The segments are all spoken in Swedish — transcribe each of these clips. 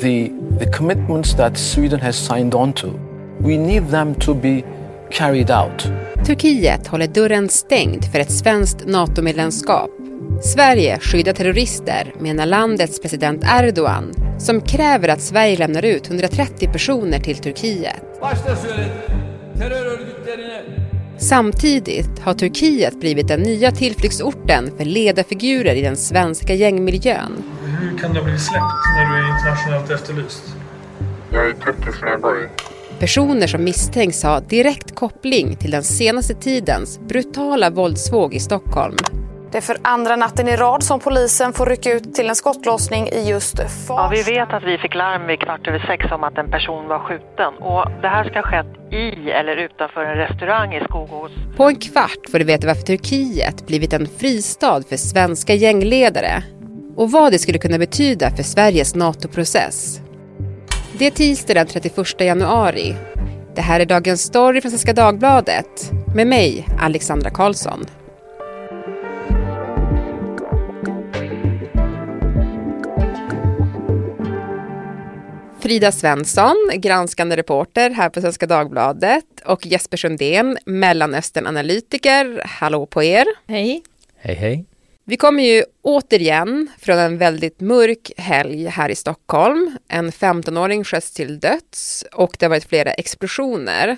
the, the commitments that Sweden has signed on to, we need them to be carried out. Turkiet håller dörren stängd för ett svenskt NATO-medlemskap. Sverige skyddar terrorister, menar landets president Erdogan, som kräver att Sverige lämnar ut 130 personer till Turkiet. Samtidigt har Turkiet blivit den nya tillflyktsorten för ledarfigurer i den svenska gängmiljön. Hur kan du ha blivit släppt när du är internationellt efterlyst? Jag är turkisk medborgare. Personer som misstänks ha direkt koppling till den senaste tidens brutala våldsvåg i Stockholm. Det är för andra natten i rad som polisen får rycka ut till en skottlossning i just Farsta. Ja, vi vet att vi fick larm vid kvart över sex om att en person var skjuten. Och det här ska ha skett i eller utanför en restaurang i Skogås. På en kvart får du veta varför Turkiet blivit en fristad för svenska gängledare och vad det skulle kunna betyda för Sveriges NATO-process. Det är tisdag den 31 januari. Det här är Dagens Story från Svenska Dagbladet med mig, Alexandra Karlsson. Frida Svensson, granskande reporter här på Svenska Dagbladet och Jesper Sundén, Mellanöstern-analytiker. Hallå på er! Hej! Hej hej! Vi kommer ju återigen från en väldigt mörk helg här i Stockholm. En 15-åring sköts till döds och det har varit flera explosioner.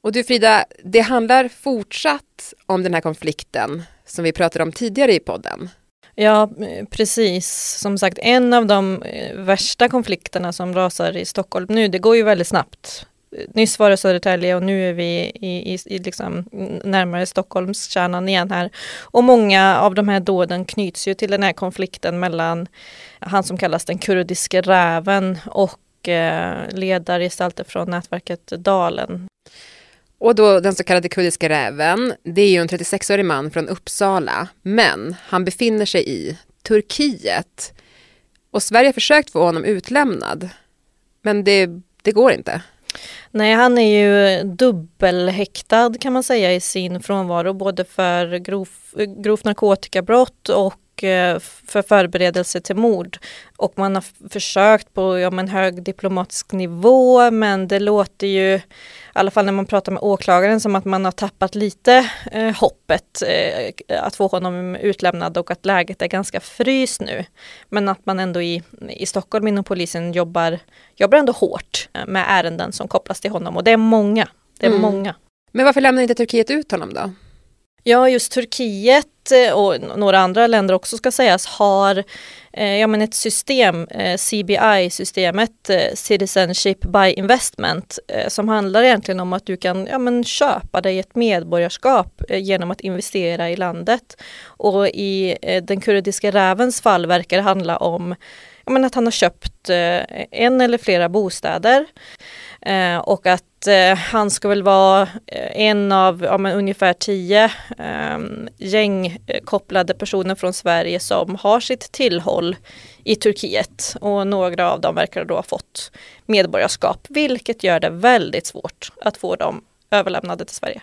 Och du Frida, det handlar fortsatt om den här konflikten som vi pratade om tidigare i podden. Ja, precis. Som sagt, en av de eh, värsta konflikterna som rasar i Stockholm nu, det går ju väldigt snabbt. Nyss var det Södertälje och nu är vi i, i, i liksom närmare Stockholmskärnan igen här. Och många av de här dåden knyts ju till den här konflikten mellan han som kallas den kurdiske räven och eh, ledargestalter från nätverket Dalen. Och då den så kallade kurdiska räven, det är ju en 36-årig man från Uppsala, men han befinner sig i Turkiet. Och Sverige har försökt få honom utlämnad, men det, det går inte. Nej, han är ju dubbelhäktad kan man säga i sin frånvaro, både för grov, grovt narkotikabrott och för förberedelse till mord. Och man har försökt på ja, en hög diplomatisk nivå, men det låter ju i alla fall när man pratar med åklagaren, som att man har tappat lite eh, hoppet eh, att få honom utlämnad och att läget är ganska fryst nu. Men att man ändå i, i Stockholm inom polisen jobbar, jobbar ändå hårt eh, med ärenden som kopplas till honom och det är många. Det är mm. många. Men varför lämnar inte Turkiet ut honom då? Ja, just Turkiet eh, och några andra länder också ska sägas har eh, ja, men ett system, eh, CBI-systemet, eh, Citizenship by Investment, eh, som handlar egentligen om att du kan ja, men köpa dig ett medborgarskap eh, genom att investera i landet. Och i den kurdiska rävens fall verkar det handla om ja, men att han har köpt en eller flera bostäder Eh, och att eh, han ska väl vara eh, en av ja, men ungefär tio eh, gängkopplade personer från Sverige som har sitt tillhåll i Turkiet och några av dem verkar då ha fått medborgarskap, vilket gör det väldigt svårt att få dem överlämnade till Sverige.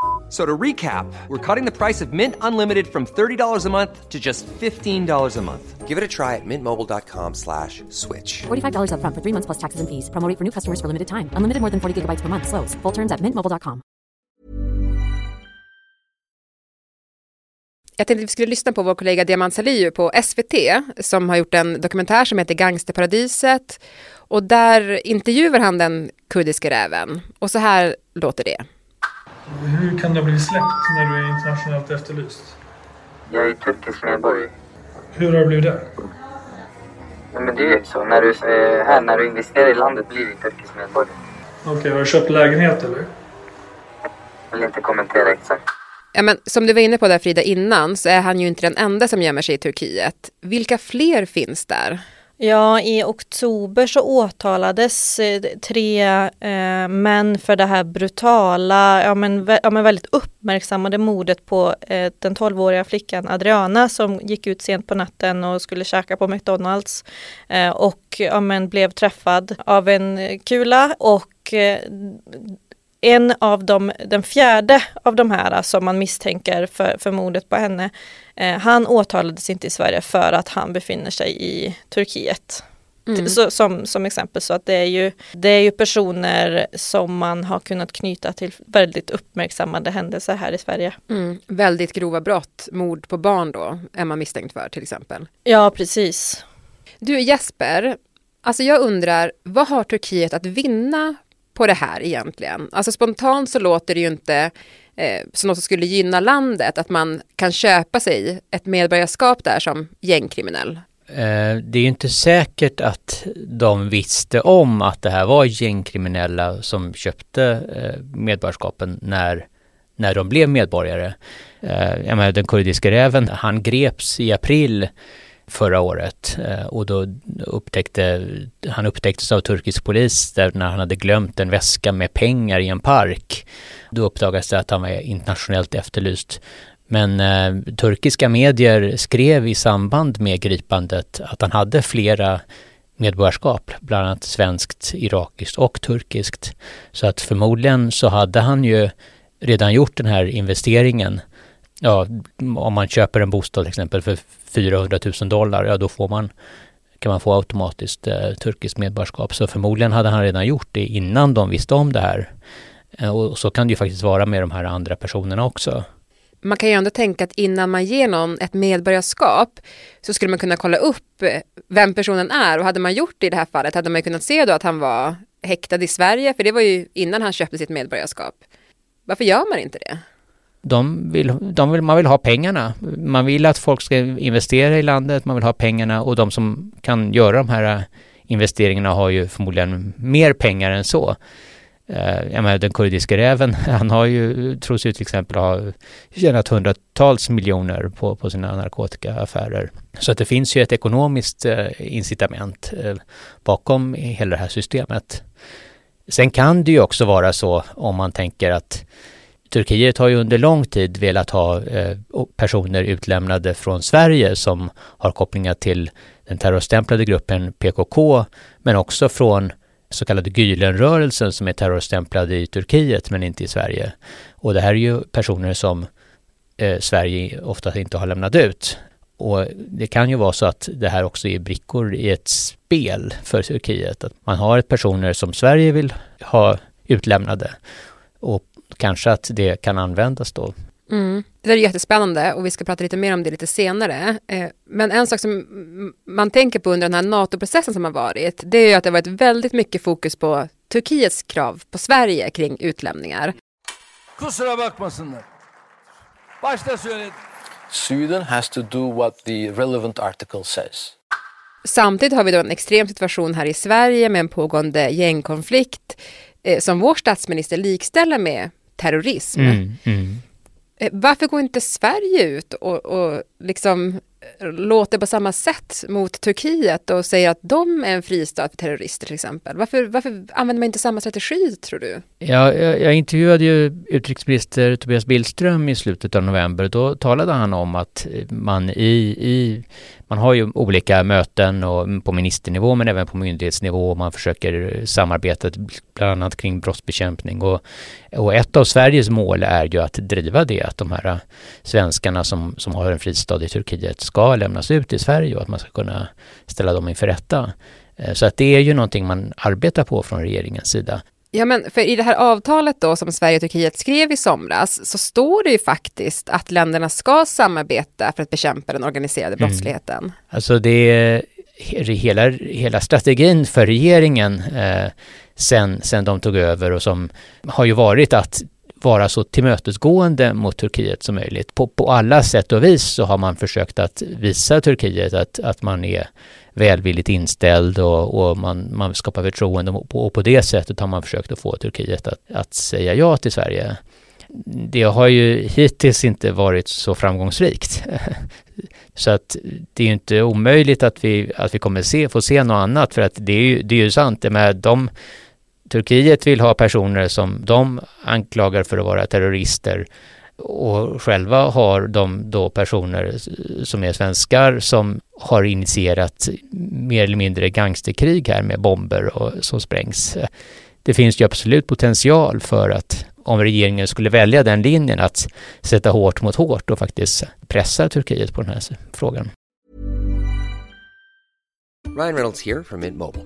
So to recap, we're cutting the price of Mint Unlimited from $30 a month to just $15 a month. Give it a try at mintmobile.com slash switch. $45 up front for three months plus taxes and fees. Promoting for new customers for limited time. Unlimited more than 40 gigabytes per month. Slows. Full terms at mintmobile.com. Jag tänkte att vi skulle lyssna på vår kollega Diamant Salihu på SVT som har gjort en dokumentär som heter Gangsterparadiset och där intervjuar han den kurdiska räven och så här låter det. Hur kan du ha blivit släppt när du är internationellt efterlyst? Jag är turkisk medborgare. Hur har du blivit det? Men det är ju så. När du är här, när du investerar i landet blir du turkisk medborgare. Okej, okay, har du köpt lägenhet eller? Jag vill inte kommentera exakt. Ja, men som du var inne på där Frida innan så är han ju inte den enda som gömmer sig i Turkiet. Vilka fler finns där? Ja, i oktober så åtalades eh, tre eh, män för det här brutala, ja men, ja men väldigt uppmärksammade mordet på eh, den 12-åriga flickan Adriana som gick ut sent på natten och skulle käka på McDonalds eh, och ja men blev träffad av en kula och eh, en av dem, den fjärde av de här som man misstänker för, för mordet på henne, han åtalades inte i Sverige för att han befinner sig i Turkiet. Mm. Så, som, som exempel så att det är, ju, det är ju personer som man har kunnat knyta till väldigt uppmärksammade händelser här i Sverige. Mm. Väldigt grova brott, mord på barn då, är man misstänkt för till exempel. Ja, precis. Du Jesper, alltså jag undrar, vad har Turkiet att vinna på det här egentligen? Alltså spontant så låter det ju inte eh, som något som skulle gynna landet, att man kan köpa sig ett medborgarskap där som gängkriminell. Eh, det är ju inte säkert att de visste om att det här var gängkriminella som köpte eh, medborgarskapen när, när de blev medborgare. Eh, jag menar, den kurdiska räven, han greps i april förra året eh, och då upptäckte han upptäcktes av turkisk polis där när han hade glömt en väska med pengar i en park. Då uppdagades det att han var internationellt efterlyst. Men eh, turkiska medier skrev i samband med gripandet att han hade flera medborgarskap, bland annat svenskt, irakiskt och turkiskt. Så att förmodligen så hade han ju redan gjort den här investeringen ja, om man köper en bostad till exempel för 400 000 dollar, ja då får man, kan man få automatiskt eh, turkiskt medborgarskap. Så förmodligen hade han redan gjort det innan de visste om det här. Eh, och så kan det ju faktiskt vara med de här andra personerna också. Man kan ju ändå tänka att innan man ger någon ett medborgarskap så skulle man kunna kolla upp eh, vem personen är och hade man gjort det i det här fallet hade man kunnat se då att han var häktad i Sverige för det var ju innan han köpte sitt medborgarskap. Varför gör man inte det? De vill, de vill, man vill ha pengarna. Man vill att folk ska investera i landet, man vill ha pengarna och de som kan göra de här eh, investeringarna har ju förmodligen mer pengar än så. Eh, jag menar, den kurdiska räven, han har ju, tros ju till exempel ha tjänat hundratals miljoner på, på sina narkotikaaffärer. Så att det finns ju ett ekonomiskt eh, incitament bakom hela det här systemet. Sen kan det ju också vara så om man tänker att Turkiet har ju under lång tid velat ha eh, personer utlämnade från Sverige som har kopplingar till den terrorstämplade gruppen PKK, men också från så kallade Gülenrörelsen som är terrorstämplade i Turkiet men inte i Sverige. Och det här är ju personer som eh, Sverige ofta inte har lämnat ut. Och det kan ju vara så att det här också är brickor i ett spel för Turkiet. Att man har personer som Sverige vill ha utlämnade och kanske att det kan användas då. Mm. Det är jättespännande och vi ska prata lite mer om det lite senare. Eh, men en sak som man tänker på under den här NATO-processen som har varit, det är ju att det har varit väldigt mycket fokus på Turkiets krav på Sverige kring utlämningar. Sweden has to do what the relevant article says. Samtidigt har vi då en extrem situation här i Sverige med en pågående gängkonflikt eh, som vår statsminister likställer med terrorism. Mm, mm. Eh, varför går inte Sverige ut och, och liksom låter på samma sätt mot Turkiet och säger att de är en fristad för terrorister till exempel? Varför, varför använder man inte samma strategi tror du? Ja, jag, jag intervjuade ju utrikesminister Tobias Billström i slutet av november. Då talade han om att man i, i man har ju olika möten och på ministernivå men även på myndighetsnivå och man försöker samarbeta bland annat kring brottsbekämpning och, och ett av Sveriges mål är ju att driva det att de här svenskarna som, som har en fristad i Turkiet ska lämnas ut i Sverige och att man ska kunna ställa dem inför rätta. Eh, så att det är ju någonting man arbetar på från regeringens sida. Ja, men för i det här avtalet då som Sverige och Turkiet skrev i somras så står det ju faktiskt att länderna ska samarbeta för att bekämpa den organiserade mm. brottsligheten. Mm. Alltså det är hela, hela strategin för regeringen eh, sen, sen de tog över och som har ju varit att vara så tillmötesgående mot Turkiet som möjligt. På, på alla sätt och vis så har man försökt att visa Turkiet att, att man är välvilligt inställd och, och man, man skapar förtroende och på, och på det sättet har man försökt att få Turkiet att, att säga ja till Sverige. det har ju hittills inte varit så framgångsrikt. Så att det är ju inte omöjligt att vi, att vi kommer se, få se något annat för att det är ju, det är ju sant. Det med de, Turkiet vill ha personer som de anklagar för att vara terrorister och själva har de då personer som är svenskar som har initierat mer eller mindre gangsterkrig här med bomber och som sprängs. Det finns ju absolut potential för att om regeringen skulle välja den linjen att sätta hårt mot hårt och faktiskt pressa Turkiet på den här frågan. Ryan Reynolds här från Mint Mobile.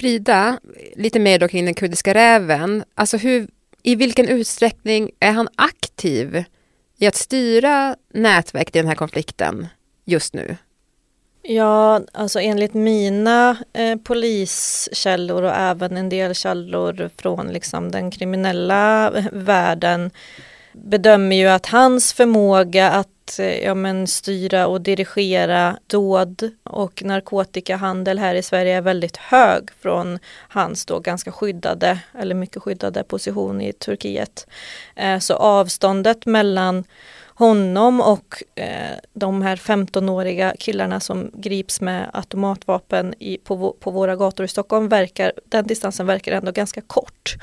Frida, lite mer då kring den kurdiska räven. Alltså hur, i vilken utsträckning är han aktiv i att styra nätverket i den här konflikten just nu? Ja, alltså enligt mina eh, poliskällor och även en del källor från liksom den kriminella världen bedömer ju att hans förmåga att eh, ja, men styra och dirigera dåd och narkotikahandel här i Sverige är väldigt hög från hans då ganska skyddade eller mycket skyddade position i Turkiet. Eh, så avståndet mellan honom och eh, de här 15-åriga killarna som grips med automatvapen i, på, på våra gator i Stockholm verkar, den distansen verkar ändå ganska kort.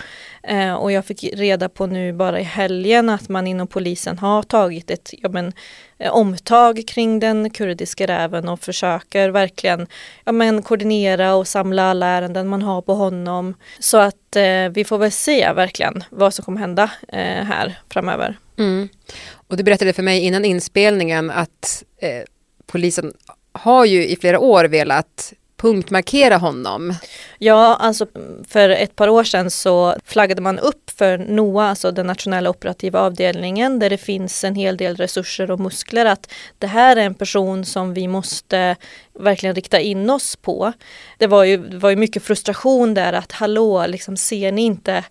Eh, och jag fick reda på nu bara i helgen att man inom polisen har tagit ett ja, men, eh, omtag kring den kurdiska räven och försöker verkligen ja, men, koordinera och samla alla ärenden man har på honom. Så att eh, vi får väl se verkligen vad som kommer hända eh, här framöver. Mm. Och du berättade för mig innan inspelningen att eh, polisen har ju i flera år velat punktmarkera honom. Ja, alltså för ett par år sedan så flaggade man upp för NOA, alltså den nationella operativa avdelningen, där det finns en hel del resurser och muskler att det här är en person som vi måste verkligen rikta in oss på. Det var ju, det var ju mycket frustration där att hallå, liksom ser ni inte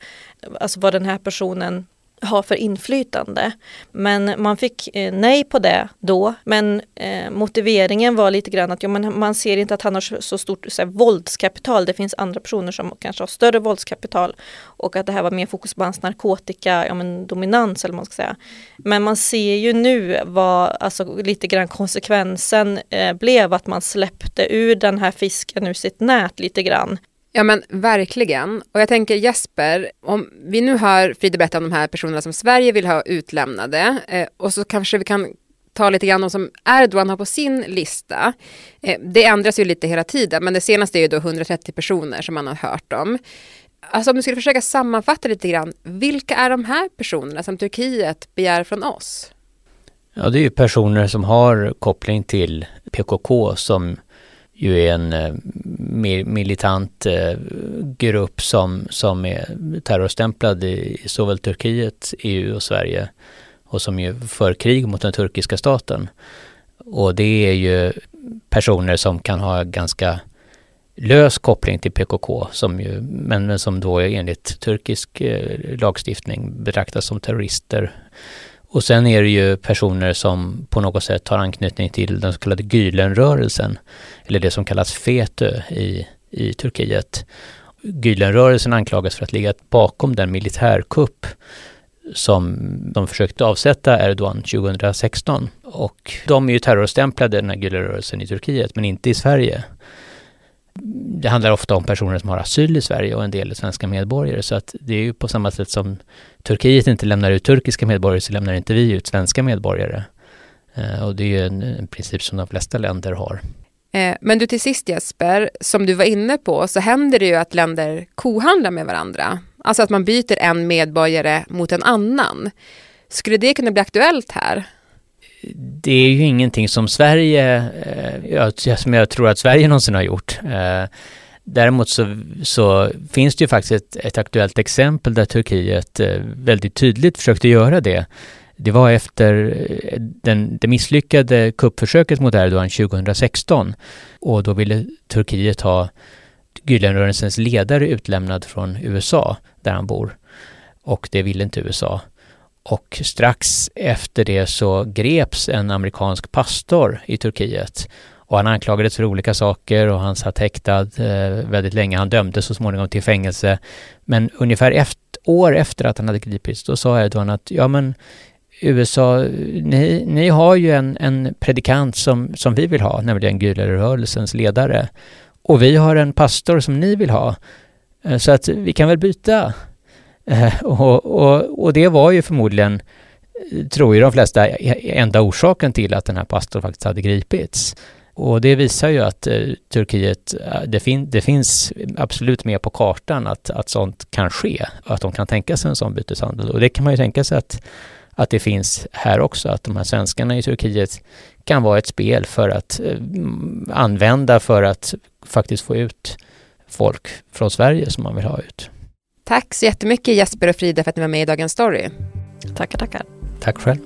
alltså vad den här personen har för inflytande. Men man fick eh, nej på det då. Men eh, motiveringen var lite grann att ja, men man ser inte att han har så stort så här, våldskapital. Det finns andra personer som kanske har större våldskapital. Och att det här var mer fokus på hans narkotika, ja, men dominans eller vad man ska säga. Men man ser ju nu vad alltså, lite grann konsekvensen eh, blev att man släppte ur den här fisken ur sitt nät lite grann. Ja men verkligen. Och jag tänker Jesper, om vi nu hör Frida berätta om de här personerna som Sverige vill ha utlämnade eh, och så kanske vi kan ta lite grann om som Erdogan har på sin lista. Eh, det ändras ju lite hela tiden men det senaste är ju då 130 personer som man har hört om. Alltså om du skulle försöka sammanfatta lite grann, vilka är de här personerna som Turkiet begär från oss? Ja, det är ju personer som har koppling till PKK som ju är en eh, militant eh, grupp som, som är terrorstämplad i såväl Turkiet, EU och Sverige och som ju för krig mot den turkiska staten. Och det är ju personer som kan ha ganska lös koppling till PKK, som ju, men, men som då enligt turkisk eh, lagstiftning betraktas som terrorister och sen är det ju personer som på något sätt har anknytning till den så kallade Gülenrörelsen, eller det som kallas FETÖ i, i Turkiet. Gülenrörelsen anklagas för att ligga bakom den militärkupp som de försökte avsätta Erdogan 2016. Och de är ju terrorstämplade, den här Gülenrörelsen i Turkiet, men inte i Sverige det handlar ofta om personer som har asyl i Sverige och en del är svenska medborgare. Så att det är ju på samma sätt som Turkiet inte lämnar ut turkiska medborgare så lämnar inte vi ut svenska medborgare. Eh, och det är ju en, en princip som de flesta länder har. Eh, men du till sist Jesper, som du var inne på så händer det ju att länder kohandlar med varandra. Alltså att man byter en medborgare mot en annan. Skulle det kunna bli aktuellt här? Det är ju ingenting som Sverige, eh, som jag tror att Sverige någonsin har gjort. Eh, Däremot så, så, finns det ju faktiskt ett, ett aktuellt exempel där Turkiet eh, väldigt tydligt försökte göra det. Det var efter eh, den, det misslyckade kuppförsöket mot Erdogan 2016 och då ville Turkiet ha Gülenrörelsens ledare utlämnad från USA, där han bor. Och det ville inte USA. Och strax efter det så greps en amerikansk pastor i Turkiet. Och han anklagades för olika saker och han satt häktad eh, väldigt länge. Han dömdes så småningom till fängelse. Men ungefär ett år efter att han hade gripits, då sa Erdogan att ja men USA, ni, ni har ju en, en predikant som, som vi vill ha, nämligen Gülerrörelsens ledare. Och vi har en pastor som ni vill ha. Eh, så att vi kan väl byta. Eh, och, och, och det var ju förmodligen, eh, tror ju de flesta, e, e, enda orsaken till att den här pastorn faktiskt hade gripits. Och det visar ju att eh, Turkiet, eh, det, fin det, finns absolut med på kartan att, att sånt kan ske, att de kan tänka sig en sån byteshandel. Och det kan man ju tänka sig att, att det finns här också, att de här svenskarna i Turkiet kan vara ett spel för att eh, använda för att faktiskt få ut folk från Sverige som man vill ha ut. Tack så jättemycket Jesper och Frida för att ni var med i Dagens Story. Tackar, tackar. Tack själv.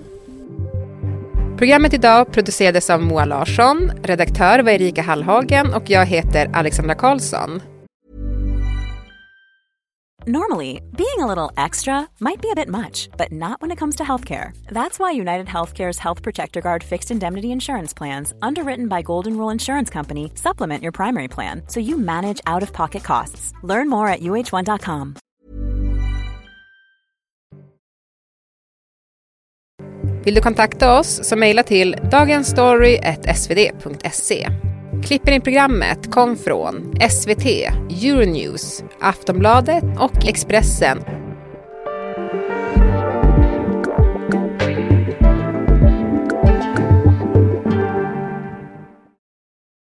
Programmet idag producerades av Moa Larsson, redaktör var Erika Hallhagen och jag heter Alexandra Karlsson. Normally, being a little extra might be a bit much, but not when it comes to healthcare. That's why United Healthcare's Health Protector Guard fixed indemnity insurance plans, underwritten by Golden Rule Insurance Company, supplement your primary plan so you manage out of pocket costs. Learn more at uh1.com. Vill du kontakta oss så mejla till dagensstory.svd.se. Klippen i programmet kom från SVT, Euronews, Aftonbladet och Expressen